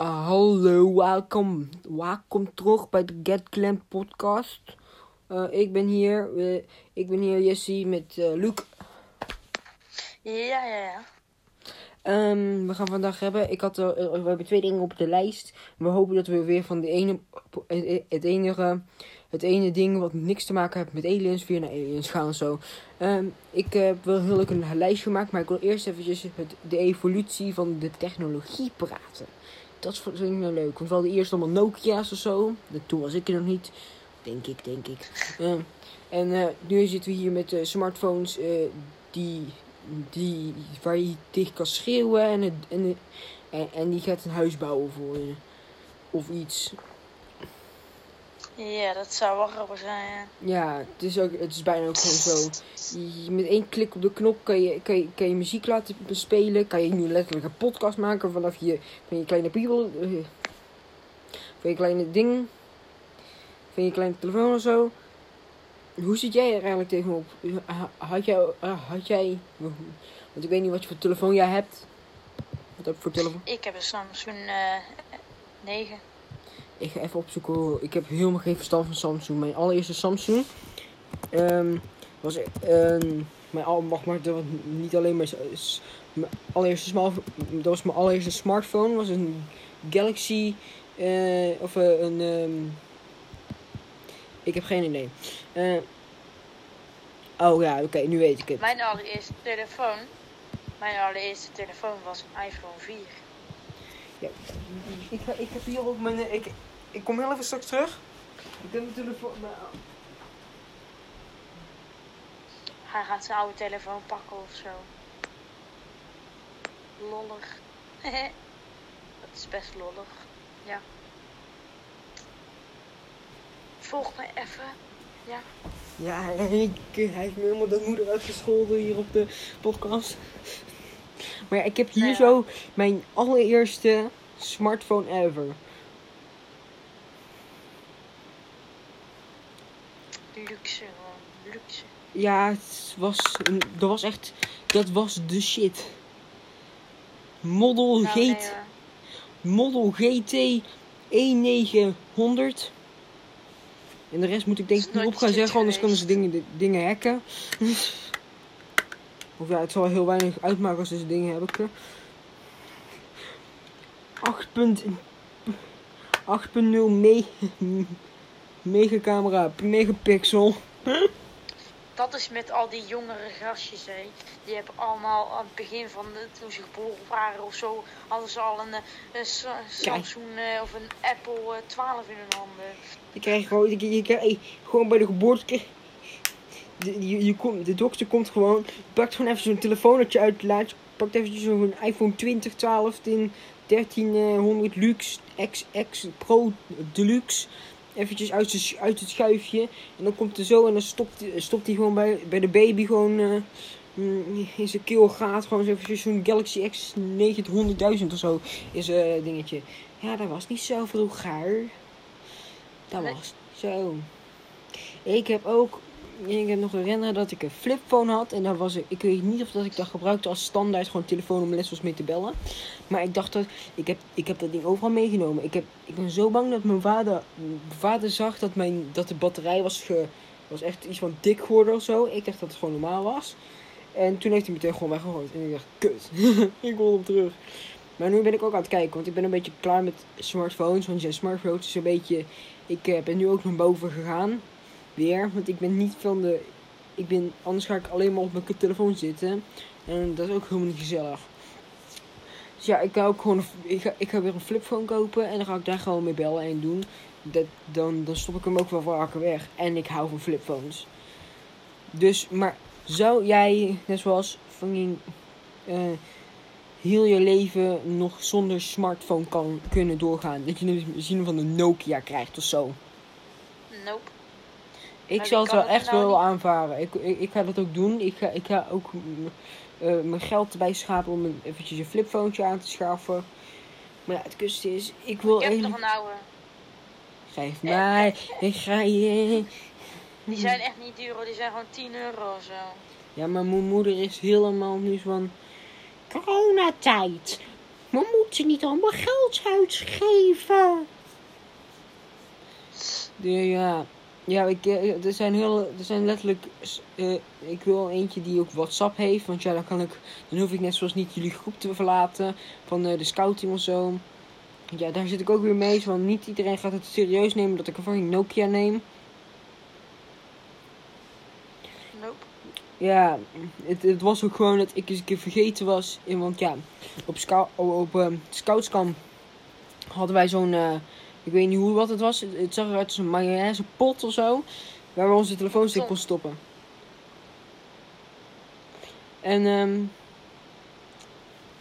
Uh, hallo, welkom. Welkom terug bij de Get Glam podcast. Uh, ik ben hier, uh, ik ben hier Jesse met uh, Luc. Ja, ja, ja. Um, we gaan vandaag hebben, ik had, we hebben twee dingen op de lijst. We hopen dat we weer van de ene, het enige, het ene ding wat niks te maken heeft met aliens, weer naar aliens gaan zo. Um, ik uh, wil heel leuk een lijstje gemaakt, maar ik wil eerst eventjes het, de evolutie van de technologie praten. Dat vind ik nou leuk, want we hadden eerst allemaal Nokia's of zo. Toen was ik er nog niet, denk ik, denk ik. Uh, en uh, nu zitten we hier met smartphones die die, waar je tegen kan schreeuwen en, en, en, en, die gaat een huis bouwen voor je. Of iets. Ja, dat zou wel grappig zijn, ja. Ja, het is, ook, het is bijna ook gewoon zo. Je, met één klik op de knop kan je, kan, je, kan je muziek laten spelen. Kan je nu letterlijk een podcast maken vanaf je, van je kleine bibel. Van je kleine ding. Van je kleine telefoon of zo. Hoe zit jij er eigenlijk tegenop? Had jij, had jij, want ik weet niet wat je voor telefoon jij hebt. Wat heb je voor telefoon? Ik heb een Samsung uh, 9. Ik ga even opzoeken. Ik heb helemaal geen verstand van Samsung. Mijn allereerste Samsung um, was um, mijn mag maar dat was niet alleen maar mijn allereerste smartphone. Dat was mijn allereerste smartphone. Was een Galaxy uh, of uh, een um, ik heb geen idee. Uh, oh ja, oké, okay, nu weet ik het. Mijn allereerste telefoon. Mijn allereerste telefoon was een iPhone 4. Ja, ik, ik heb hier ook mijn. Ik, ik kom heel even straks terug. Ik heb mijn telefoon. Nou. Hij gaat zijn oude telefoon pakken of zo. Lollig. Dat is best lollig. Ja. Volg me even. Ja. Ja, hij, hij heeft me helemaal de moeder uitgescholden hier op de podcast. Maar ja, ik heb hier ja. zo mijn allereerste smartphone ever. Luxe. Luxe. Ja, het was, dat was echt, dat was de shit. Model, Nou, GT. Model GT 1900. En de rest moet ik denk ik niet op gaan zeggen, anders kunnen ze dingen, dingen hacken. of ja, het zal heel weinig uitmaken als ze deze dingen hebben. 8.0 me megacamera per megapixel. Dat is met al die jongere gastjes, hè. Die hebben allemaal aan het begin van de, toen ze geboren waren of zo, hadden ze al een, eh, een Sa- Samsung eh, of een Apple eh, 12 in hun handen. Je krijgt gewoon, je, je krijgt, gewoon bij de geboorte. De, je, je komt, de dokter komt gewoon, pakt gewoon even zo'n telefoonnetje uit laadje. Pakt eventjes zo'n iPhone 20, 12 in 1300 Luxe XX Pro Deluxe. Eventjes uit, uit het schuifje. En dan komt er zo en dan stopt, stopt hij gewoon bij, bij de baby gewoon eh, mm, in zijn keel gaat. Gewoon zo zo'n Galaxy X 900.000 of zo is een dingetje. Ja, dat was niet zo vroeger. Dat was zo. Ik heb ook. Ik heb nog herinneren dat ik een flipphone had. En dat was, ik weet niet of dat ik dat gebruikte als standaard gewoon telefoon om les was mee te bellen. Maar ik dacht dat. Ik heb, ik heb dat ding overal meegenomen. Ik, heb, ik ben zo bang dat mijn vader, vader zag dat, mijn, dat de batterij was, was echt iets van dik geworden of zo. Ik dacht dat het gewoon normaal was. En toen heeft hij meteen gewoon weggegooid. En ik dacht, kut. ik wil hem terug. Maar nu ben ik ook aan het kijken, want ik ben een beetje klaar met smartphones. Want ja, smartphones is een beetje. Ik eh, ben nu ook naar boven gegaan. Weer, want ik ben niet van de. Ik ben, anders ga ik alleen maar op mijn telefoon zitten. En dat is ook helemaal niet gezellig. Dus ja, ik ga ook gewoon. Ik ga, ik ga weer een flipphone kopen en dan ga ik daar gewoon mee bellen en doen. Dat, dan, dan stop ik hem ook wel vaker weg. En ik hou van flipphones. Dus, maar zou jij, net zoals fucking. eh, heel je leven nog zonder smartphone kan kunnen doorgaan. Dat je zin van een Nokia krijgt of zo. Nope. Ik zal het wel kan het echt nou wel niet? aanvaren. Ik, ik, ik ga dat ook doen. Ik ga, ik ga ook eh, mijn geld erbij schapen om een, eventjes een flipphoontje aan te schaffen. Maar ja, het kusten is, ik wil Ik heb nog een oude. Geef mij, ik ga je. Die zijn echt niet duur die zijn gewoon 10 euro of zo. Ja, maar mijn moeder is helemaal nu van coronatijd. we moeten niet allemaal geld uitgeven. De, ja, ja ik, eh, er zijn heel, er zijn letterlijk, uh, ik wil eentje die ook WhatsApp heeft, want ja, dan kan ik, dan hoef ik net zoals niet jullie groep te verlaten van uh, de scouting of zo. Ja, daar zit ik ook weer mee, want niet iedereen gaat het serieus nemen dat ik een fucking Nokia neem. Nope. Ja, het, het was ook gewoon dat ik eens een keer vergeten was. Want ja, op, scout, op uh, scoutskamp hadden wij zo'n, uh, ik weet niet hoe wat het was. Het, zag eruit als een mayonaise pot of zo. Waar we onze telefoons in konden stoppen. En um,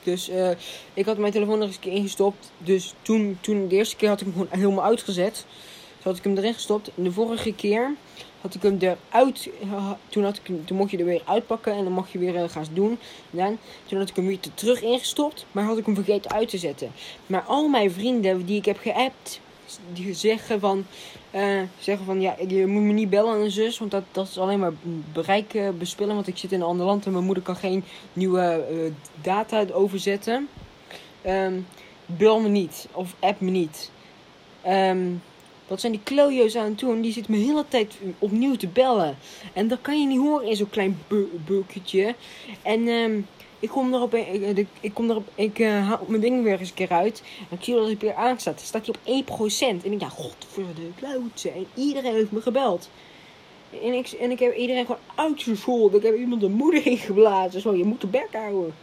dus uh, ik had mijn telefoon nog eens een keer ingestopt. Dus toen, toen de eerste keer had ik hem gewoon helemaal uitgezet. Toen had ik hem erin gestopt. En de vorige keer had ik hem eruit. Toen, had ik toen mocht je er weer uitpakken en dan mocht je weer uh, gaan doen. En toen had ik hem weer terug ingestopt. Maar had ik hem vergeten uit te zetten. Maar al mijn vrienden die ik heb geappt. Die zeggen van. Uh, zeggen van ja, je moet me niet bellen en zus. Want dat, dat is alleen maar bereik uh, bespillen. Want ik zit in een ander land en mijn moeder kan geen nieuwe uh, data overzetten. Um, bel me niet. Of app me niet. Um, wat zijn die klojo's aan het doen? Die zitten me de hele tijd opnieuw te bellen. En dat kan je niet horen in zo'n klein bukketje. En um, ik kom erop, ik, ik, ik kom erop, ik uh, haal mijn ding weer eens een keer uit. En ik zie dat hij weer aanstaat. Dan staat hij op 1%. En ik denk, ja, godverdomme, klootse. En iedereen heeft me gebeld. En ik, en ik heb iedereen gewoon uitgescholden. Ik heb iemand de moeder ingeblazen. Zo, je moet de bek houden.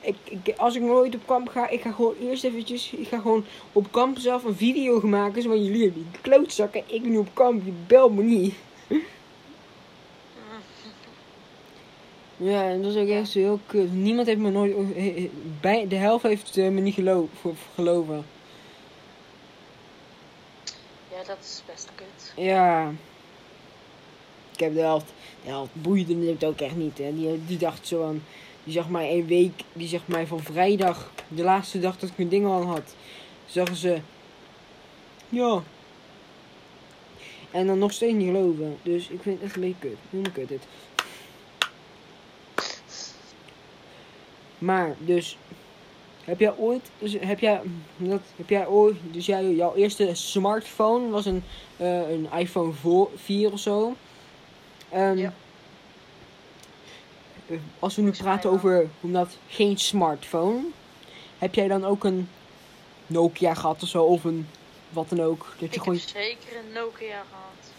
Ik, ik, als ik nooit op kamp ga, ik ga gewoon eerst eventjes, ik ga gewoon op kamp zelf een video maken. Zo van jullie die klootzakken, ik ben nu op kamp, je bel me niet. Ja, en dat is ook echt heel kut. Niemand heeft me nooit, bij, de helft heeft me niet geloof, geloven. Ja, dat is best kut. Ja. Ik heb de helft, de helft boeide het ook echt niet. Hè. Die, die dacht zo aan, die zag mij één week, die zegt mij van vrijdag, de laatste dag dat ik mijn ding al had, zeggen ze, ja. En dan nog steeds niet geloven. Dus ik vind het echt een beetje kut. Helemaal kut dit. Maar, dus, heb jij ooit, dus heb jij, dat, heb jij ooit, dus jij, jouw eerste smartphone was een, uh, een iPhone 4 of zo. Um, ja. Als we nu praten over, omdat geen smartphone, heb jij dan ook een Nokia gehad of zo, of een wat dan ook? Dat je ik gewoon... heb zeker een Nokia gehad.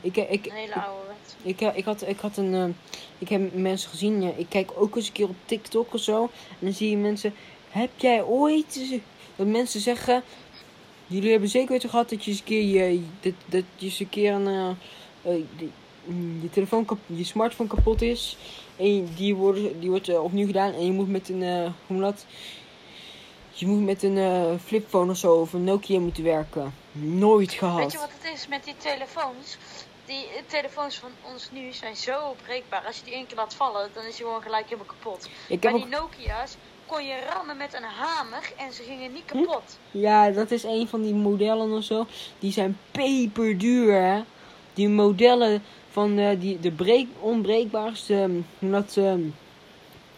Ik, ik, een hele oude ik, ik, ik, had, ik had een. Uh, ik heb mensen gezien. Ik kijk ook eens een keer op TikTok of zo. En dan zie je mensen. Heb jij ooit. Dat mensen zeggen. Jullie hebben zeker weten gehad dat je eens een keer. Je, dat, dat je eens een keer een. Uh, uh, die, je telefoon, je smartphone kapot is. En die, wordt, die wordt opnieuw gedaan. En je moet met een. hoe dat? Je moet met een uh, flipphone of zo of een Nokia moeten werken. Nooit gehad. Weet je wat het is met die telefoons? Die telefoons van ons nu zijn zo breekbaar. Als je die één keer laat vallen, dan is hij gewoon gelijk helemaal kapot. Ik maar die Nokia's kon je rammen met een hamer en ze gingen niet kapot. Hm? Ja, dat is een van die modellen of zo. Die zijn peperduur, hè. Die modellen van uh, die, de breek, onbreekbaarste um, dat, um,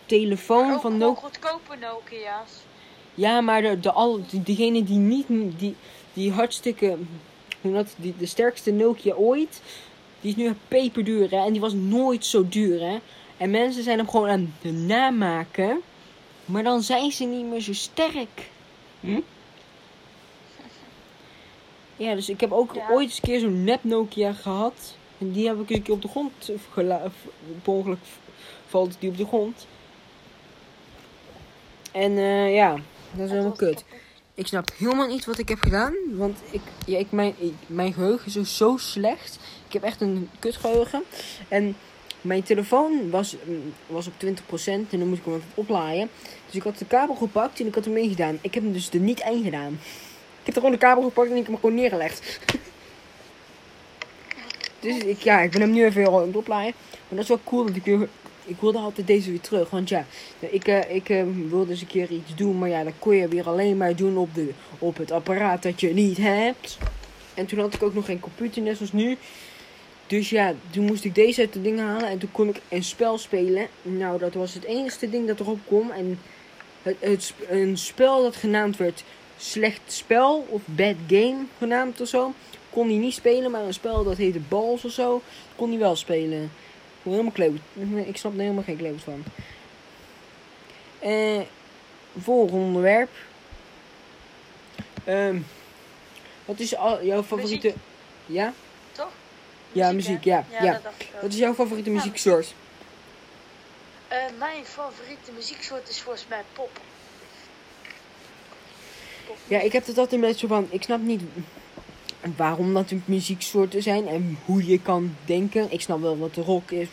telefoon van Nokia. goedkope Nokia's. Ja, maar de, de, al, die, degene die niet, die, die hartstikke, hoe dat, die, de sterkste Nokia ooit, die is nu peperduur hè. En die was nooit zo duur hè. En mensen zijn hem gewoon aan het namaken. Maar dan zijn ze niet meer zo sterk. Hm? Ja, dus ik heb ook ooit eens een keer zo'n nep Nokia gehad. En die heb ik eens een keer op de grond gelaten. Per ongeluk valt die op de grond. En uh, ja, dat is helemaal kut. Ik snap helemaal niet wat ik heb gedaan. Want ik, ja, ik, mijn, mijn geheugen is zo, slecht. Ik heb echt een kutgeheugen. En mijn telefoon was, mm, was op 20% en dan moest ik hem oplaaien. Dus ik had de kabel gepakt en ik had hem meegedaan. Ik heb hem dus er niet in gedaan. Ik heb er gewoon de kabel gepakt en ik heb hem gewoon neergelegd. dus ik, ja, ik ben hem nu even aan het oplaaien. Maar dat is wel cool dat ik weer ik wilde altijd deze weer terug. Want ja, ik, uh, ik uh, wilde eens een keer iets doen. Maar ja, dat kon je weer alleen maar doen op, de, op het apparaat dat je niet hebt. En toen had ik ook nog geen computer, net zoals nu. Dus ja, toen moest ik deze uit de dingen halen. En toen kon ik een spel spelen. Nou, dat was het enige ding dat erop kwam. En het, een spel dat genaamd werd Slecht Spel of Bad Game genaamd of zo. Kon hij niet spelen, maar een spel dat heette Balls of zo, kon hij wel spelen. Helemaal kleut. Ik snap er helemaal geen kleut van. Eh, volgende onderwerp. Ehm, wat is al, jouw favoriete... Ja? Toch? Ja, muziek, ja, Ja, ja. Wat is jouw favoriete Ja, muzieksoort? Eh, mijn favoriete muzieksoort is volgens mij pop. Pop. Ja, ik heb het altijd een beetje zo van... Ik snap niet waarom natuurlijk muzieksoorten zijn en hoe je kan denken. Ik snap wel wat de rock is,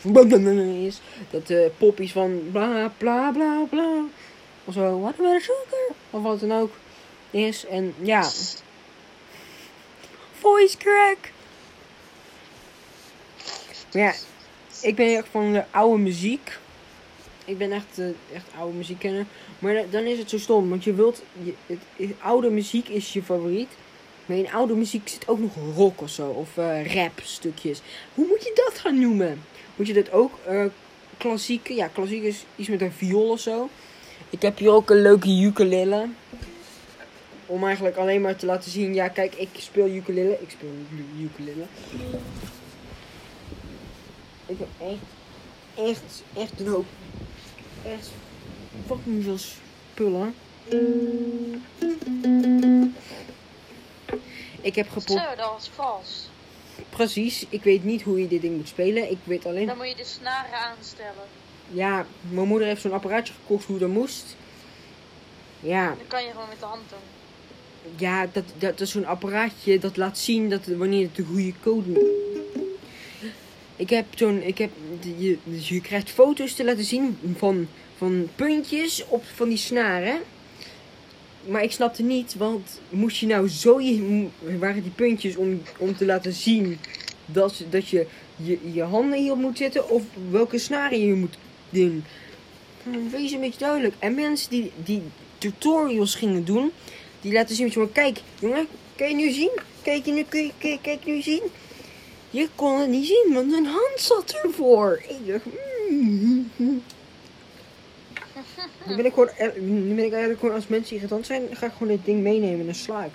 is dat de pop is van bla bla bla bla. Of zo, what about sugar? Of wat dan ook is. En ja, voice crack. Maar ja, ik ben echt van de oude muziek. Ik ben echt, echt oude muziek kennen. Maar da- dan is het zo stom, want je wilt, het- oude muziek is je favoriet. Maar in oude muziek zit ook nog rock of zo, of eh, rap stukjes. Hoe moet je dat gaan noemen? Moet je dat ook eh klassieke? Ja, klassiek is iets met een viool of zo. Ik heb hier ook een leuke ukulele. Om eigenlijk alleen maar te laten zien, ja kijk, ik speel ukulele. Ik speel ukulele. Ik heb echt, echt, echt een hoop, echt fucking veel spullen. Ik heb geprobeerd. Zo, dat was vals. Precies, ik weet niet hoe je dit ding moet spelen. Ik weet alleen. Dan moet je de snaren aanstellen. Ja, mijn moeder heeft zo'n apparaatje gekocht hoe dat moest. Ja, Dan kan je gewoon met de hand doen. ja dat, dat is zo'n apparaatje dat laat zien dat wanneer het de goede code. Ik heb zo'n. Ik heb. Je, je krijgt foto's te laten zien van, van puntjes op van die snaren. Maar ik snapte niet, want moest je nou zo je, waren die puntjes om, om te laten zien dat, dat je, je je handen hierop moet zetten of welke snaren je moet doen? Hm, Wees een beetje duidelijk. En mensen die, die tutorials gingen doen, die laten zien van kijk jongen, kan je nu zien? Kijk je nu, kijk, kijk, kijk nu zien? Je kon het niet zien, want een hand zat ervoor. Ik dacht, mm. Nu ben ik gewoon, nu ben ik eigenlijk gewoon als mensen irritant zijn, ga ik gewoon dit ding meenemen en dan sla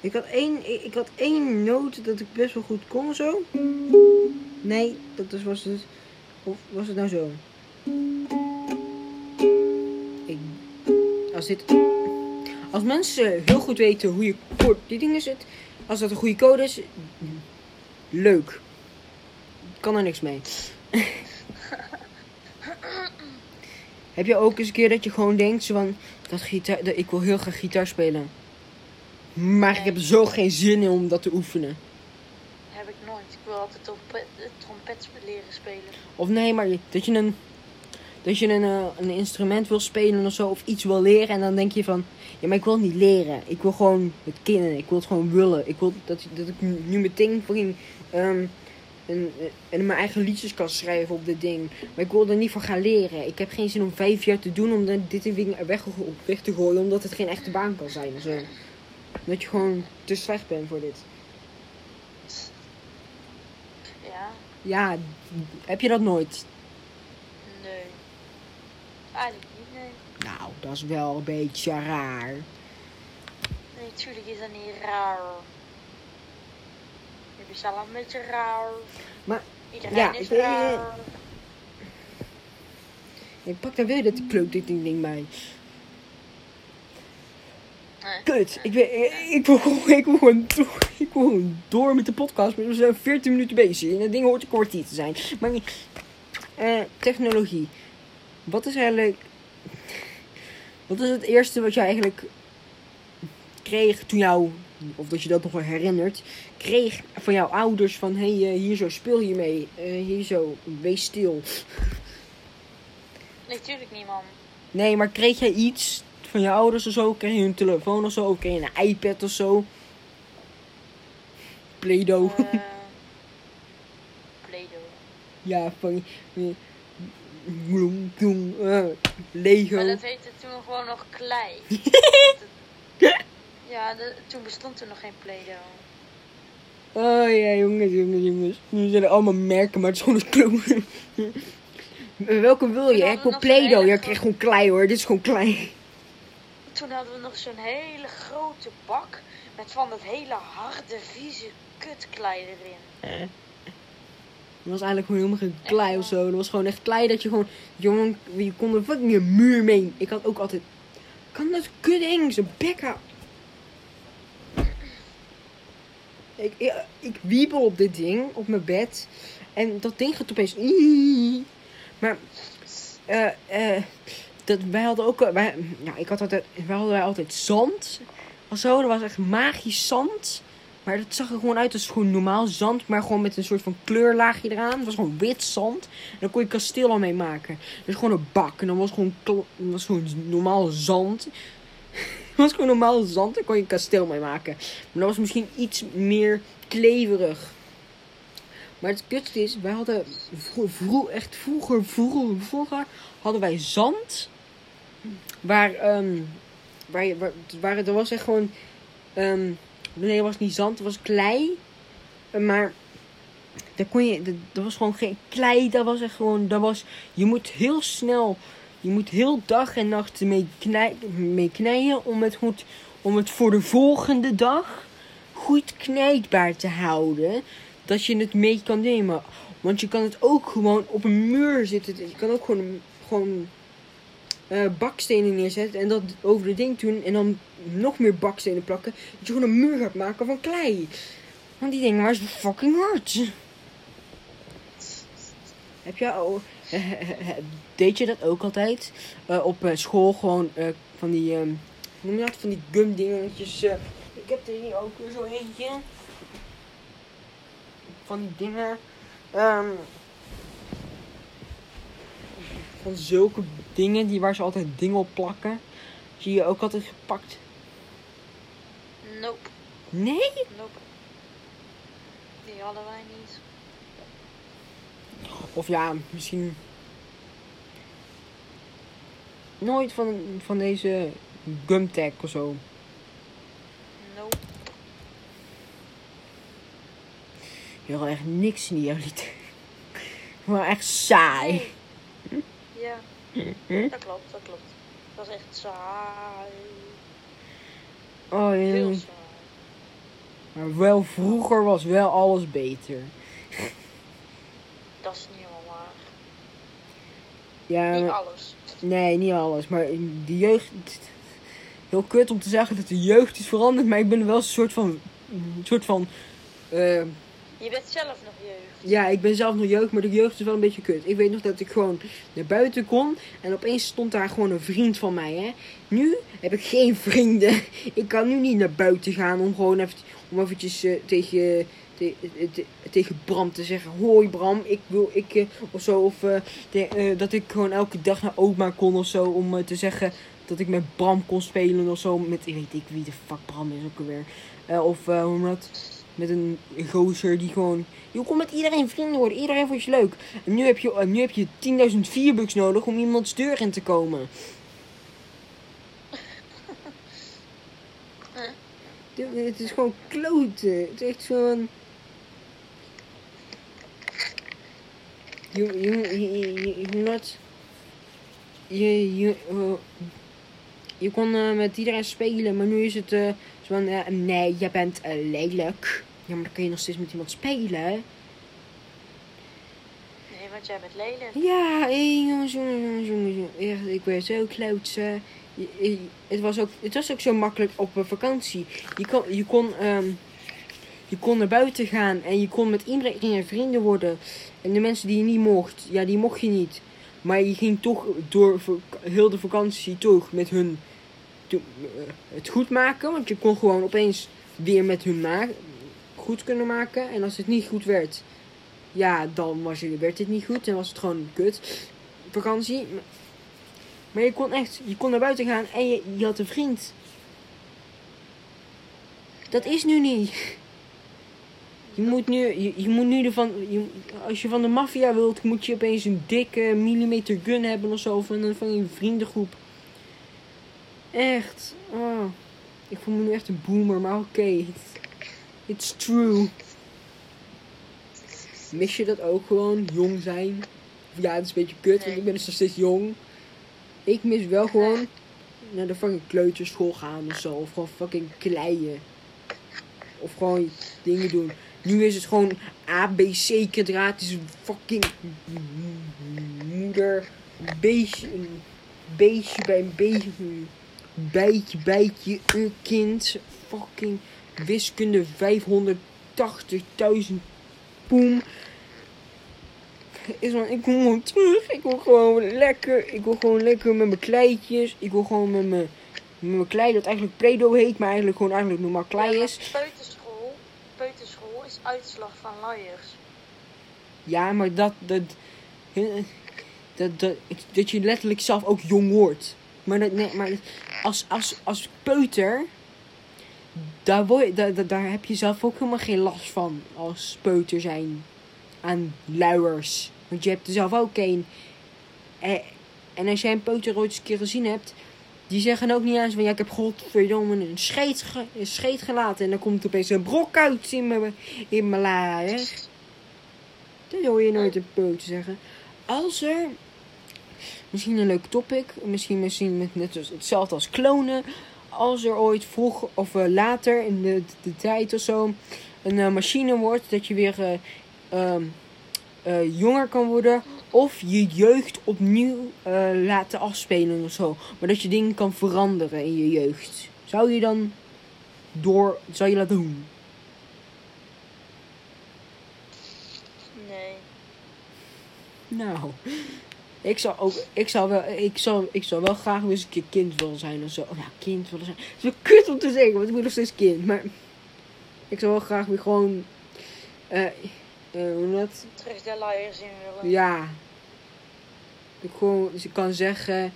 ik had één, ik, had één noot dat ik best wel goed kon zo. Nee, dat was het. Of was het nou zo? Ik, als dit. Als mensen heel goed weten hoe je koord die dingen zit, als dat een goede code is, leuk. Kan er niks mee. Heb je ook eens een keer dat je gewoon denkt zo van dat gitaar, dat ik wil heel graag gitaar spelen, maar ik heb zo geen zin in om dat te oefenen. Heb ik nooit. Ik wil altijd trompet, eh, trompet leren spelen. Of nee, maar dat je een, dat je een, eh, een instrument wil spelen of zo, of iets wil leren. En dan denk je van, ja, maar ik wil het niet leren. Ik wil gewoon het kennen. Ik wil het gewoon willen. Ik wil dat, dat ik nu meteen fucking ehm, een, mijn eigen liedjes kan schrijven op dit ding. Maar ik wil er niet voor gaan leren. Ik heb geen zin om vijf jaar te doen om dit ding weg, weg te gooien. Omdat het geen echte baan kan zijn. Zo. Dat je gewoon te slecht bent voor dit. Ja, Ja, heb je dat nooit? nee. Eigenlijk niet, nee. Nou, dat is wel een beetje raar. Nee, tuurlijk is dat niet raar. Is al een beetje raar. Maar, Iedereen ja, is raar. Ik pak daar weer dat kloot dit ding bij. Nee. Kut, ik, ben, ik, wil gewoon, ik, wil gewoon door, ik wil gewoon door met de podcast. Maar we zijn 14 minuten bezig. En dat ding hoort een kwartier te zijn. Maar eh, technologie. Wat is eigenlijk... Wat is het eerste wat je eigenlijk kreeg toen jou... Of dat je dat nog wel herinnert. Kreeg van jouw ouders van... Hé, hey, eh, hier zo speel je mee. Eh, hier zo, wees stil. Nee, tuurlijk niet, man. Nee, maar kreeg jij iets van je ouders of zo? Kreeg je een telefoon of zo? Of kreeg je een iPad of zo? Play-Doh. Eh Play-Doh. ja, van... eh, Lego. Maar dat heette toen gewoon nog klei. ja, de- toen bestond er nog geen Play-Doh. Oh ja, jongens, jongens, jongens. Nu zijn er allemaal merken, maar het is gewoon een kloon. Welke wil je? We nog Play-Doh. Ja, ik krijg gewoon klei hoor. Dit is gewoon klei. Toen hadden we nog zo'n hele grote bak met van dat hele harde, vieze kutklei erin. Dat was eigenlijk gewoon helemaal geen klei of zo. Dat was gewoon echt klei dat je gewoon... Jongen, je kon er fucking een muur mee. Ik had ook altijd... Kan dat kut eng, zo'n bek Ik, ik, wiebel op dit ding, op mijn bed. En dat ding gaat opeens... Maar... eh eh dat, wij hadden ook... Wij, ja, ik had altijd, wij hadden wij altijd zand. Zo, dat was echt magisch zand. Maar dat zag er gewoon uit als gewoon normaal zand, maar gewoon met een soort van kleurlaagje eraan. Het was gewoon wit zand. En daar kon je kasteel al mee maken. Dus gewoon een bak. En dan was gewoon, was gewoon normaal zand. Was gewoon normaal zand. Daar kon je een kasteel mee maken. Maar dat was misschien iets meer kleverig. Maar het kutste is, wij hadden vro- vro- echt vroeger, vroeger, vroeger hadden wij zand. Waar, ehm, waar, waar, waar er was echt gewoon, ehm, nee, het was niet zand, het was klei. Maar daar kon je, dat was gewoon geen klei, dat was echt gewoon, dat was, je moet heel snel, je moet heel dag en nacht mee, knij, mee knijden om het goed, om het voor de volgende dag goed knijpbaar te houden. Dat je het mee kan nemen. Want je kan het ook gewoon op een muur zitten. Je kan ook gewoon, gewoon eh, bakstenen neerzetten en dat over het ding doen. En dan nog meer bakstenen plakken. Dat je gewoon een muur gaat maken van klei. Want die dingen zo fucking hard. Heb jij ook... deed je dat ook altijd? Eh, op eh, school gewoon eh, van die... ehm, hoe noem je dat? Van die gum dingetjes. ik heb er hier ook weer zo eentje. Van die dingen. ehm, van zulke dingen die waar ze altijd dingen op plakken. Zie je ook altijd gepakt? Nope, Nee? nope. Die hadden wij niet. Of ja, misschien. Nooit van, van deze gumtag of zo. Nope. Je had echt niks in die realiteit. Maar echt saai. Ja, dat klopt, dat klopt. Dat is echt saai. Oh, Heel ja. saai. Maar wel vroeger was wel alles beter. Dat is niet helemaal waar. Ja, Niet maar- alles. nee, niet alles. Maar de jeugd. Heel kut om te zeggen dat de jeugd is veranderd. Maar ik ben wel een soort van. Een soort van. eh, Je bent zelf nog jeugd. Ja, ik ben zelf nog jeugd, maar de jeugd is wel een beetje kut. Ik weet nog dat ik gewoon naar buiten kon en opeens stond daar gewoon een vriend van mij. Hè. Nu heb ik geen vrienden. Ik kan nu niet naar buiten gaan om gewoon even, om eventjes eh, tegen, te- te- tegen Bram te zeggen: Hoi Bram, ik wil ik. eh, of zo. Of eh, de- eh, dat ik gewoon elke dag naar oma kon of zo. Om te zeggen dat ik met Bram kon spelen of zo. Met, ik weet ik wie de fuck Bram is ook alweer. Of hoe noem dat? Met een gozer die gewoon. Je kon met iedereen vrienden worden. Iedereen vond je leuk. En nu heb je, nu heb je 10.000 vierbucks nodig om iemands deur in te komen. Het is gewoon kloten. Het is echt zo'n. Je, je, je, je, je, je, je, eh, je kon eh, met iedereen spelen, maar nu is het eh, zo van, nee, jij bent lelijk. Ja, maar dan kun je nog steeds met iemand spelen. Nee, want jij bent lelijk. Ja, hé, jongens, jongens, jongens, jongens. Echt, ik ben zo kloot. eh. Je- je- Het was, ook, het was ook zo makkelijk op vakantie. Je kon, je, kon, ehm, je kon naar buiten gaan en je kon met iedereen vrienden worden. En de mensen die je niet mocht, ja, die mocht je niet. Maar je ging toch door heel de vakantie toch met hun eh, het goed maken. Want je kon gewoon opeens weer met hun goed kunnen maken. En als het niet goed werd, ja, dan was je, werd het niet goed en was het gewoon kut. Vakantie. Maar je kon echt, je kon naar buiten gaan en je, je had een vriend. Dat is nu niet. Je moet nu, je, moet nu ervan, als je van de maffia wilt, moet je opeens een dikke millimeter gun hebben of zo van een, van vriendengroep. Echt. Oh. Ik voel me nu echt een boomer, maar oké. It's, true. Mis je dat ook gewoon? Jong zijn? ja, het is een beetje kut, want ik ben dus nog steeds jong. Ik mis wel gewoon naar de fucking kleuterschool gaan of zo. Of gewoon fucking kleien. Of gewoon dingen doen. Nu is het gewoon ABC kwadratisch fucking moeder. Beestje, beestje bij een beetje. Bijtje, bijtje, een kind. Fucking wiskunde 580.000 poem. Is man, ik wil gewoon terug. Ik wil gewoon lekker. Ik wil gewoon lekker met mijn kleitjes. Ik wil gewoon met mijn, mijn klei dat eigenlijk Predo heet, maar eigenlijk gewoon eigenlijk normaal klei is. Uitslag van luiers. Ja, maar dat, dat, dat, dat, dat je letterlijk zelf ook jong wordt. Maar, dat, nee, maar als, als, als peuter, daar, word, daar, daar, heb je zelf ook helemaal geen last van als peuter zijn aan luiers. Want je hebt er zelf ook een. En, en als jij een peuter ooit eens een keer gezien hebt, die zeggen ook niet eens van ja, ik heb godverdomme een scheet, een scheet gelaten. En dan komt opeens een brok uit in mijn, in laar. Dat hoor je nooit een peuter zeggen. Als er, misschien een leuk topic, misschien, misschien met net als, hetzelfde als klonen. Als er ooit vroeg of eh, later in de, de tijd of zo een eh, machine wordt dat je weer eh, ehm, eh, jonger kan worden. Of je jeugd opnieuw eh, laten afspelen of zo. Maar dat je dingen kan veranderen in je jeugd. Zou je dan door, zou je dat doen? Nee. Nou, ik zou ook, ik zou wel, ik zou, ik zou wel graag weer eens een keer kind willen zijn of zo. Oh, ja, kind willen zijn. Het is wel kut om te zeggen, want ik ben nog steeds kind. Maar ik zou wel graag weer gewoon, eh, eh hoe dat? Terug de luiers in willen. Ja. Ik gewoon, kan zeggen,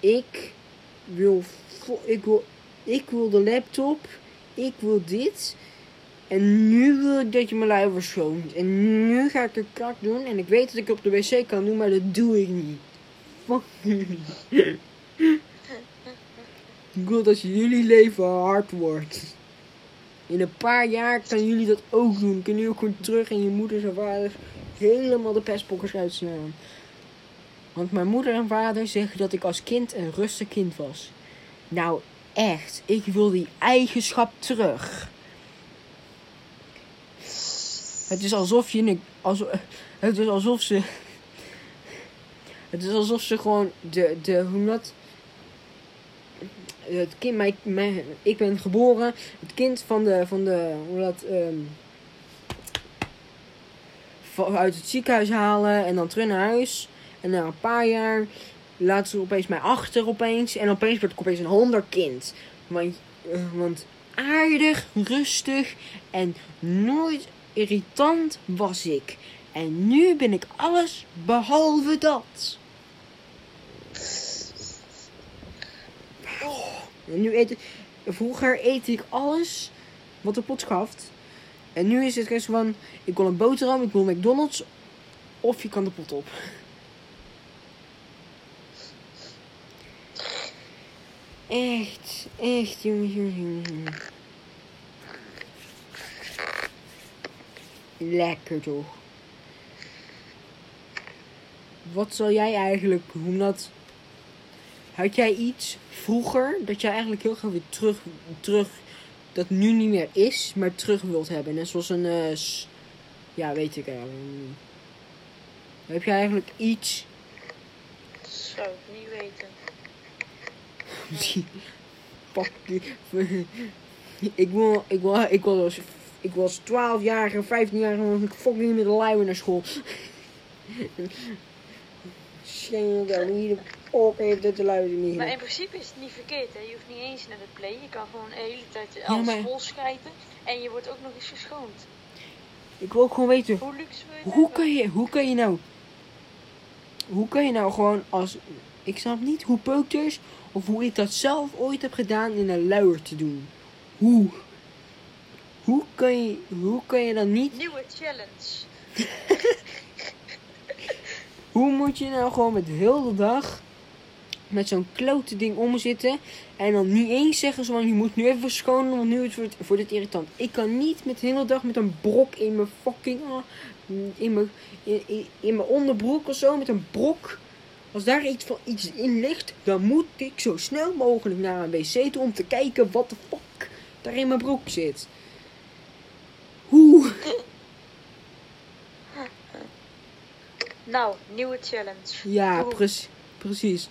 ik wil, ik wil, ik wil de laptop, ik wil dit. En nu wil ik dat je mijn luier verschoont. En nu ga ik er krak doen. En ik weet dat ik op de wc kan doen, maar dat doe ik niet. Fuck. ik wil dat jullie leven hard wordt. In een paar jaar kan jullie dat ook doen. Kunnen jullie ook gewoon terug en je moeders en vaders helemaal de pestpokkers uitslaan. Want mijn moeder en vader zeggen dat ik als kind een rustig kind was. Nou, echt. Ik wil die eigenschap terug. Het is alsof je alsof, het is alsof ze het is alsof ze gewoon de de hoe dat het kind mijn, mijn ik ben geboren het kind van de van de hoe dat van- uit het ziekenhuis halen en dan terug naar huis en na een paar jaar laten ze opeens mij achter opeens en opeens word ik opeens een honderkind want eh, want aardig rustig en nooit irritant was ik. En nu ben ik alles behalve dat. Oh, nu eet ik, vroeger eet ik alles wat de pot schaft. En nu is het gewoon van, ik wil een boterham, ik wil McDonald's. Of je kan de pot op. Echt, echt, jongens, jongens, jongens. Lekker toch? Wat zal jij eigenlijk, hoe dat... Had jij iets vroeger dat jij eigenlijk heel graag weer terug, terug, dat nu niet meer is, maar terug wilt hebben? Net zoals een, eh, ja weet ik eigenlijk. niet. Heb jij eigenlijk iets, ik niet weten. Pak die, ik wil, ik wil, ik wil als, ik was 12 jaar en 15 jaar en was ik fucking met de luier naar school. Schijn dat de pop heeft het te luisteren niet. Maar in principe is het niet verkeerd, hè. Je hoeft niet eens naar de play. Je kan gewoon de hele tijd Ja, alles maar- vol schijten. En je wordt ook nog eens geschoond. Ik wil ook gewoon weten, Hoe luxe het hoe kan je, hoe kan je nou, hoe kan je nou gewoon als, ik snap niet hoe peuters, of hoe ik dat zelf ooit heb gedaan in een luier te doen. Hoe? Hoe kan je, hoe kan je dan niet, Nieuwe challenge. hoe moet je nou gewoon met heel de dag met zo'n klote ding om me zitten. En dan niet eens zeggen zo van, je moet nu even verschonen, want nu is het voor dit irritant. Ik kan niet met de hele dag met een brok in mijn fucking, ah, in mijn, in, in, in mijn onderbroek of zo, met een brok. Als daar iets, van, iets in ligt, dan moet ik zo snel mogelijk naar een wc toe om te kijken wat de fuck daar in mijn broek zit. Hoe? Nou, nieuwe challenge. Ja, precies. precies.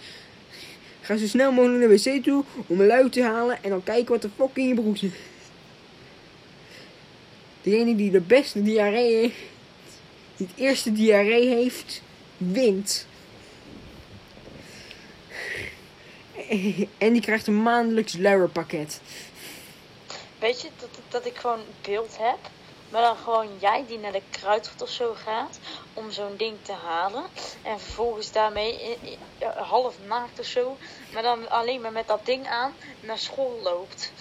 Ga zo snel mogelijk naar de wc toe om een luid te halen en dan kijken wat de fuck in je broek zit. Degene die de beste diarree heeft, die het eerste diarree heeft, wint. En die krijgt een maandelijks luierpakket. Weet je dat, dat ik gewoon beeld heb, maar dan gewoon jij die naar de kruidvat of zo gaat om zo'n ding te halen. En vervolgens daarmee half naakt of zo, maar dan alleen maar met dat ding aan naar school loopt.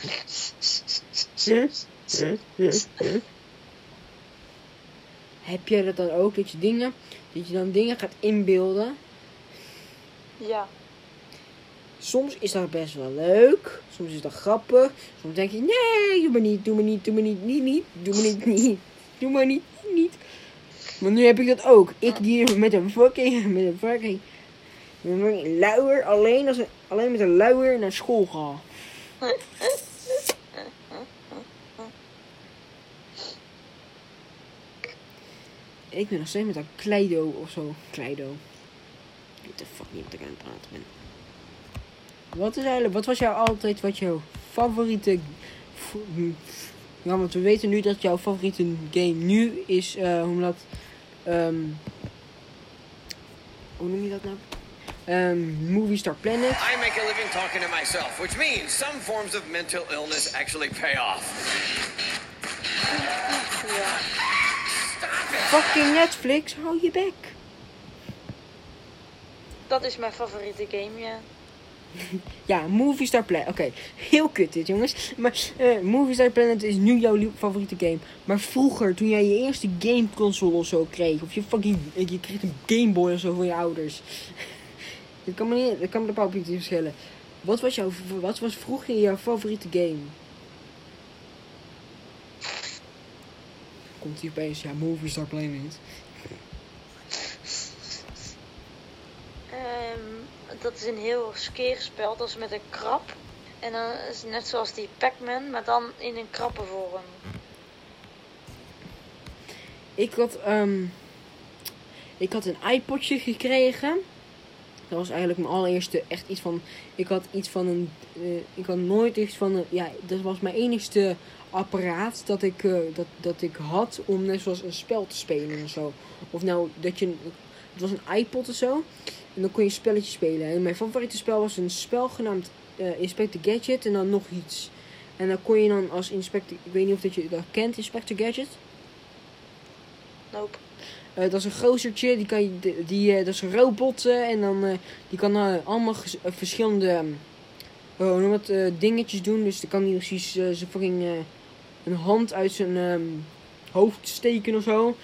Heb jij dat dan ook, dat je dingen, dat je dan dingen gaat inbeelden? Ja, Soms is dat best wel leuk. Soms is dat grappig. Soms denk je, nee, doe maar niet, doe maar niet, doe maar niet, niet, niet. Doe maar niet, niet. Doe maar niet, niet. Maar nu heb ik dat ook. Ik die met een fucking, met een fucking, met een fucking luier, alleen, als een, alleen met een luier naar school ga. Ik ben nog steeds met dat Kleido of zo. Kleido. Ik weet de fuck niet wat ik aan praten ben. Wat is eigenlijk, wat was jou altijd wat jouw favoriete. hm, Ja, want we weten nu dat jouw favoriete game nu is, eh hoe noem je dat? Ehm, hoe noem je dat nou? Ehm Movie Star Planet. I make a living talking to myself, which means some forms of mental illness actually pay off. ja. Fucking Netflix, hou je bek. Dat is mijn favoriete game, ja. Ja, Movie Star Planet. Oké, heel kut dit jongens. Maar eh Movie Star Planet is nu jouw favoriete game. Maar vroeger, toen jij je eerste gameconsole of zo kreeg. Of je fucking. Je kreeg een Game Boy of zo van je ouders. Dat kan me niet. Dat kan me de niet verschillen. Wat was, jouw, wat was vroeger jouw favoriete game? Komt hier opeens, ja, Movie Star Planet. Dat is een heel skeerspel, dat is met een krab. En dan is het net zoals die Pac-Man, maar dan in een krabbenvorm. Ik had, ehm, ik had een iPodje gekregen. Dat was eigenlijk mijn allereerste echt iets van. Ik had iets van een. eh, ik had nooit iets van een. Ja, dat was mijn enigste apparaat dat ik, eh, dat, dat ik had om net zoals een spel te spelen of zo. Of nou dat je. Het was een iPod of zo. En dan kon je een spelletje spelen. En mijn favoriete spel was een spel genaamd eh, Inspector Gadget en dan nog iets. En dan kon je dan als Inspector. Ik weet niet of dat je dat kent, Inspector Gadget. Nope. Eh, dat is een gozertje, die kan je, die, eh, dat is een robot en dan, die kan allemaal verschillende ehm, eh, hoe noem je dat, eh, dingetjes doen. Dus dan kan hij precies zijn fucking een hand uit zijn ehm, hoofd steken of zo.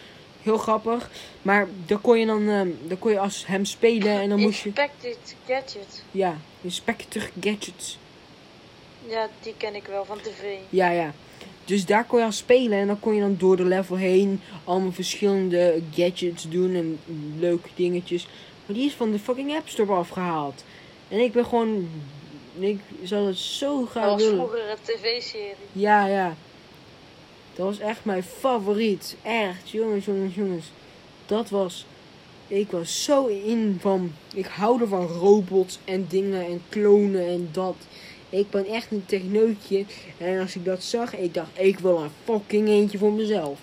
Heel grappig. Maar dan kon je dan, ehm, dan kon je als hem spelen en dan moest je, Inspected Gadget. ja, Inspector Gadgets. Ja, die ken ik wel van tv. Ja, ja. Dus daar kon je al spelen en dan kon je dan door de level heen allemaal verschillende gadgets doen en leuke dingetjes. Maar die is van de fucking App Store afgehaald. En ik ben gewoon. Ik zou het zo Dat graag was willen. vroeger een tv-serie. Ja, ja. Dat was echt mijn favoriet. Echt, jongens, jongens, jongens. Dat was. Ik was zo in van. Ik hou er van robots en dingen en klonen en dat. Ik ben echt een techneutje. En als ik dat zag, ik dacht, ik wil een fucking eentje voor mezelf.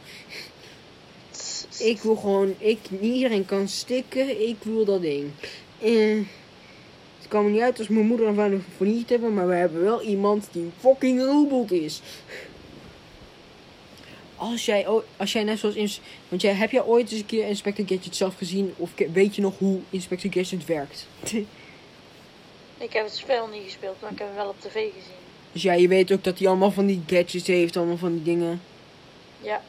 Ik wil gewoon, ik, iedereen kan stikken, ik wil dat ding. Eh, het kwam niet uit als mijn moeder en vader voor niet hebben, maar we hebben wel iemand die een fucking robot is. Als jij, als jij net zoals, ins- want jij, heb jij ooit eens een keer Inspector Gadget zelf gezien? Of weet je nog hoe Inspector Gadget werkt? Ik heb het spel niet gespeeld, maar ik heb hem wel op tv gezien. dus ja, je weet ook dat hij allemaal van die gadgets heeft, allemaal van die dingen. Ja,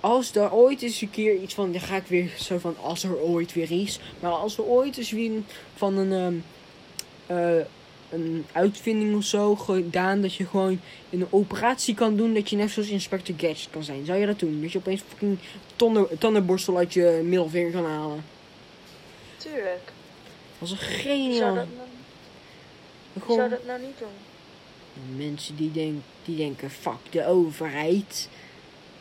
als er ooit eens een keer iets van, dan ga ik weer zo van, als er ooit weer is. Maar als er ooit eens weer van een, ehm, eh, een uitvinding of zo gedaan dat je gewoon een operatie kan doen dat je net zoals Inspector Gadget kan zijn. Zou je dat doen? Dat je opeens fucking tandenborstel uit je middelvinger kan halen. Tuurlijk. Dat was een Wie zou geniaal. dat, nou- Gewoon zou dat nou niet doen? mensen die, denk, die denken, fuck de overheid.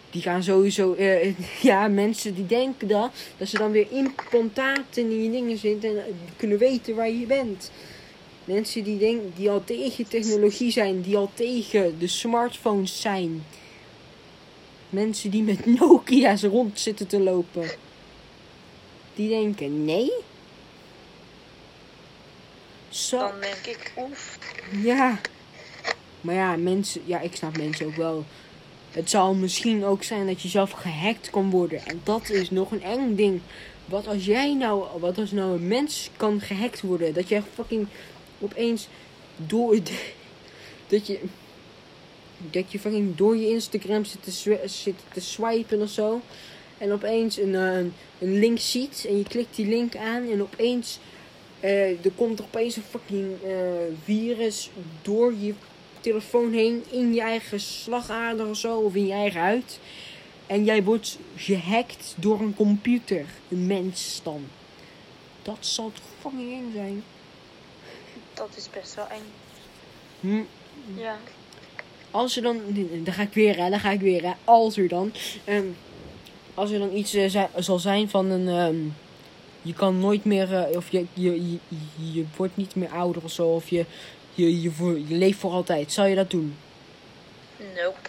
Die gaan sowieso, eh, ja, mensen die denken dat, dat ze dan weer implantaten in je dingen zitten en kunnen weten waar je bent. Mensen die, denk, die al tegen technologie zijn, die al tegen de smartphones zijn. Mensen die met Nokia's rond zitten te lopen. Die denken, nee. Zo. Dan denk ik, oef. Ja. Maar ja, mensen, ja, ik snap mensen ook wel. Het zal misschien ook zijn dat je zelf gehackt kan worden. En dat is nog een eng ding. Wat als jij nou, wat als nou een mens kan gehackt worden? Dat jij fucking opeens door, dat je, dat je fucking door je Instagram zit te, zit te swipen of zo. En opeens een, eh, een link ziet en je klikt die link aan en opeens eh, er komt opeens een fucking eh, virus door je telefoon heen in je eigen slagader of zo, of in je eigen huid. En jij wordt gehackt door een computer, een mens dan. Dat zal toch fucking eng zijn. Dat is best wel eng. Hm, Ja. als er dan, dan ga ik weer, hè, dan ga ik weer, hè, als er dan, ehm, als er dan iets eh, zi- zal zijn van een, ehm, je kan nooit meer, eh, of je, je, je, je wordt niet meer ouder of zo, of je, je, je, voor, je leeft voor altijd, zou je dat doen? Nope.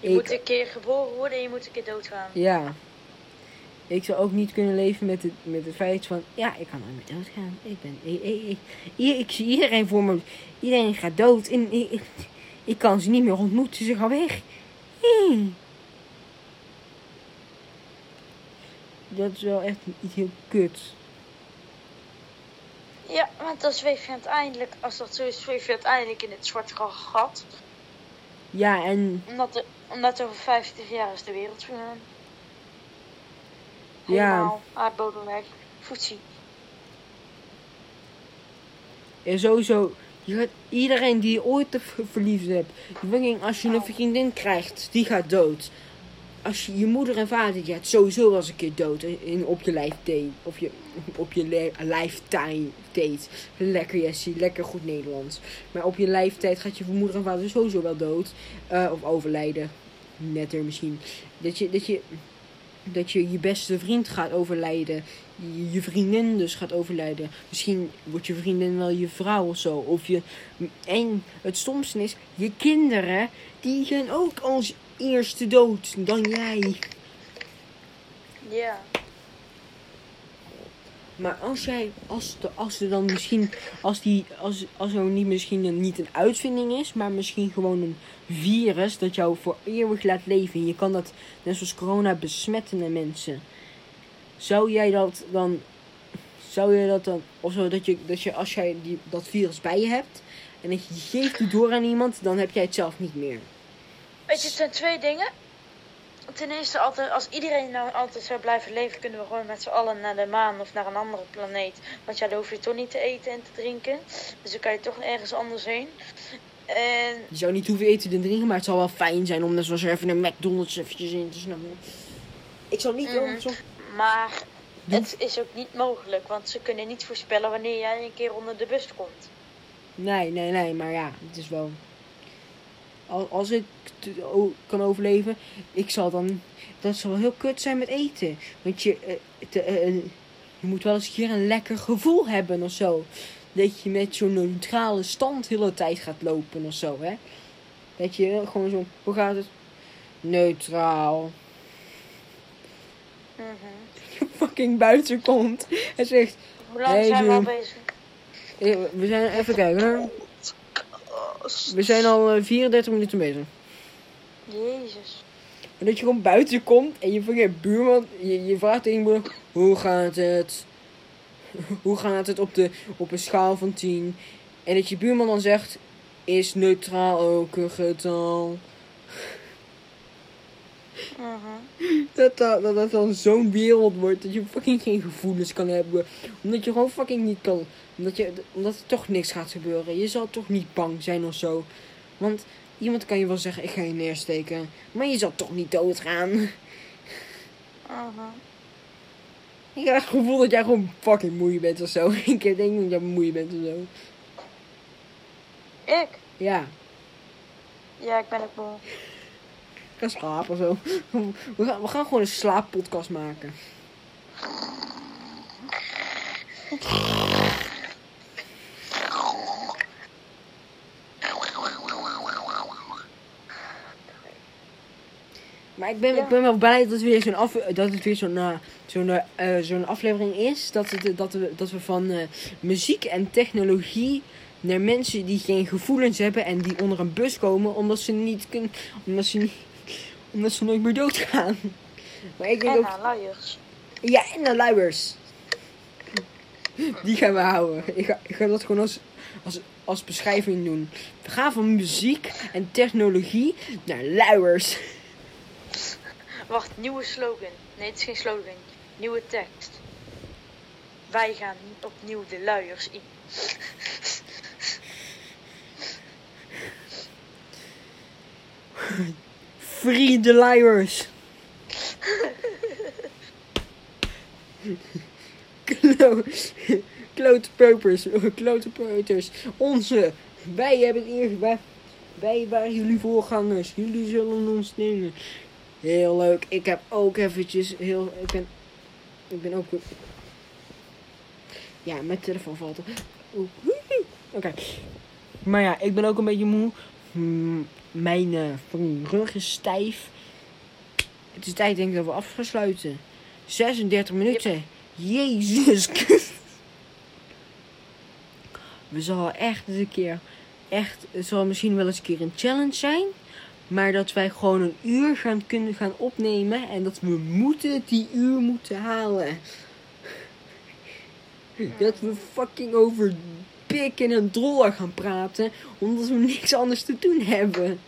Je Ik- moet een keer geboren worden en je moet een keer doodgaan. Ja. Ik zou ook niet kunnen leven met het, met het feit van, ja, ik kan nooit meer doodgaan. Ik ben, ik, ik, ik, ik, ik zie iedereen voor me, iedereen gaat dood en ik, ik, ik kan ze niet meer ontmoeten, ze gaan weg. Hmm. Dat is wel echt iets heel kut. Ja, want dan zweef je uiteindelijk, als dat zo is, zweef je uiteindelijk in het zwarte gat. Ja, en Omdat, er, omdat over 50 jaar is de wereld vergaan. Ja. Helemaal aardbodem weg. Voetzie. En sowieso, je gaat, iedereen die je ooit verliefd hebt. Als je een Oh. vriendin krijgt, die gaat dood. Als je je moeder en vader, die gaat sowieso wel eens een keer dood. In, op je lijfdate. Of je, op je le- lifetime date. Lekker Jessie, lekker goed Nederlands. Maar op je lijftijd gaat je moeder en vader sowieso wel dood. Eh, of overlijden. Netter misschien. Dat je, dat je, dat je je beste vriend gaat overlijden. Je, je vriendin dus gaat overlijden. Misschien wordt je vriendin wel je vrouw of zo. Of je, en het stomste is, je kinderen, die gaan ook als eerste dood dan jij. Ja. Maar als jij, als, de, als er dan misschien, als, die, als, als er niet misschien een, niet een uitvinding is, maar misschien gewoon een virus dat jou voor eeuwig laat leven. En je kan dat, net zoals corona, besmetten naar mensen. Zou jij dat dan, zou je dat dan, of zo, dat je, dat je als jij die, dat virus bij je hebt, en dat je geeft het door aan iemand, dan heb jij het zelf niet meer. Weet je, het zijn twee dingen. Ten eerste, altijd, als iedereen nou altijd zou blijven leven, kunnen we gewoon met z'n allen naar de maan of naar een andere planeet. Want ja, dan hoef je toch niet te eten en te drinken. Dus dan kan je toch ergens anders heen. En Je zou niet hoeven eten en drinken, maar het zal wel fijn zijn om net zoals even een McDonald's eventjes in te snappen. Ik zal niet Mhm. zo... Maar Doe. het is ook niet mogelijk, want ze kunnen niet voorspellen wanneer jij een keer onder de bus komt. Nee, nee, nee, maar ja, het is wel. Al- Als ik kan overleven, ik zal dan. Dat zal wel heel kut zijn met eten. Want je, eh, te- eh, je moet wel eens een keer een lekker gevoel hebben of zo. Dat je met zo'n neutrale stand de hele tijd gaat lopen of zo, hè? Dat je gewoon zo. Hoe gaat het? Neutraal. Mhm. Fucking buiten komt en zegt. Hoe lang Hey, zijn we al bezig? eh, We zijn even kijken hoor. We zijn al eh, 34 minuten bezig. Jezus. En dat je gewoon buiten komt en je van je buurman, je, je vraagt tegen broer, hoe gaat het? hoe gaat het op, de, op een schaal van 10? En dat je buurman dan zegt, is neutraal ook een getal? Mhm. Dat dat, dat, dat dan zo'n wereld wordt dat je fucking geen gevoelens kan hebben. Omdat je gewoon fucking niet kan. Omdat, je, omdat er toch niks gaat gebeuren. Je zal toch niet bang zijn of zo. Want iemand kan je wel zeggen: ik ga je neersteken. Maar je zal toch niet doodgaan. Mhm. Ik heb het gevoel dat jij gewoon fucking moe bent of zo. Ik denk dat jij moe bent of zo. Ik? Ja, Ja, ik ben ook moe. ik ga slapen of zo. We gaan, we gaan gewoon een slaappodcast maken. Maar ik ben, Ja. ik ben wel blij dat het weer zo'n af, dat het weer zo'n eh, zo'n eh, zo'n aflevering is. Dat, het, dat, we, dat we van eh, muziek en technologie naar mensen die geen gevoelens hebben en die onder een bus komen omdat ze niet kunnen. Omdat ze, niet, omdat ze nooit meer doodgaan. Maar ik denk En ook. aan luiers. Ja, en de luiers. Die gaan we houden. Ik ga, ik ga dat gewoon als, als, als beschrijving doen. We gaan van muziek en technologie naar luiers. Wacht, nieuwe slogan. Nee, het is geen slogan. Nieuwe tekst. Wij gaan opnieuw de luiers in. Free the liars. Klo- Klote peupers, klote peuters. Onze. Wij hebben het eerst. Wij, wij waren jullie voorgangers. Jullie zullen ons nemen. Heel leuk. Ik heb ook eventjes heel. Ik ben. Ik ben ook. Ja, mijn telefoon valt. woehoe. Oké. Maar ja, ik ben ook een beetje moe. Mijn eh, rug is stijf. Het is tijd denk ik dat we af gaan sluiten. 36 minuten. Jezus. We zullen echt eens een keer. Echt, het zal misschien wel eens een keer een challenge zijn. Maar dat wij gewoon een uur gaan kunnen gaan opnemen. En dat we moeten die uur moeten halen. Dat we fucking over pik en een drollen gaan praten. Omdat we niks anders te doen hebben.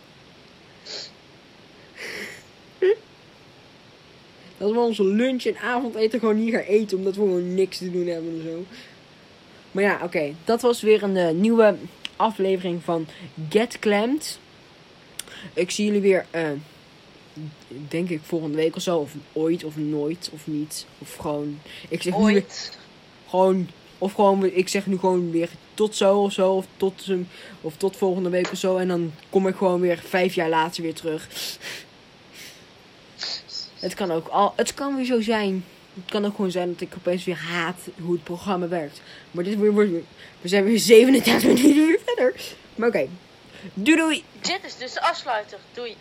Dat we onze lunch en avondeten gewoon niet gaan eten. Omdat we gewoon niks te doen hebben en zo. Maar ja, oké. Dat was weer een eh, nieuwe aflevering van Get Clamped. Ik zie jullie weer, eh, denk ik, volgende week of zo. Of ooit, of nooit, of niet. Of gewoon... Ik zeg nu Ooit. gewoon, of gewoon, ik zeg nu gewoon weer tot zo of zo. Of tot, of tot volgende week of zo. En dan kom ik gewoon weer vijf jaar later weer terug. Het kan ook al, het kan weer zo zijn. Het kan ook gewoon zijn dat ik opeens weer haat hoe het programma werkt. Maar dit wordt weer, we zijn weer 37 minuten weer verder. Maar oké. Doei doei. Dit is dus de afsluiter. Doei.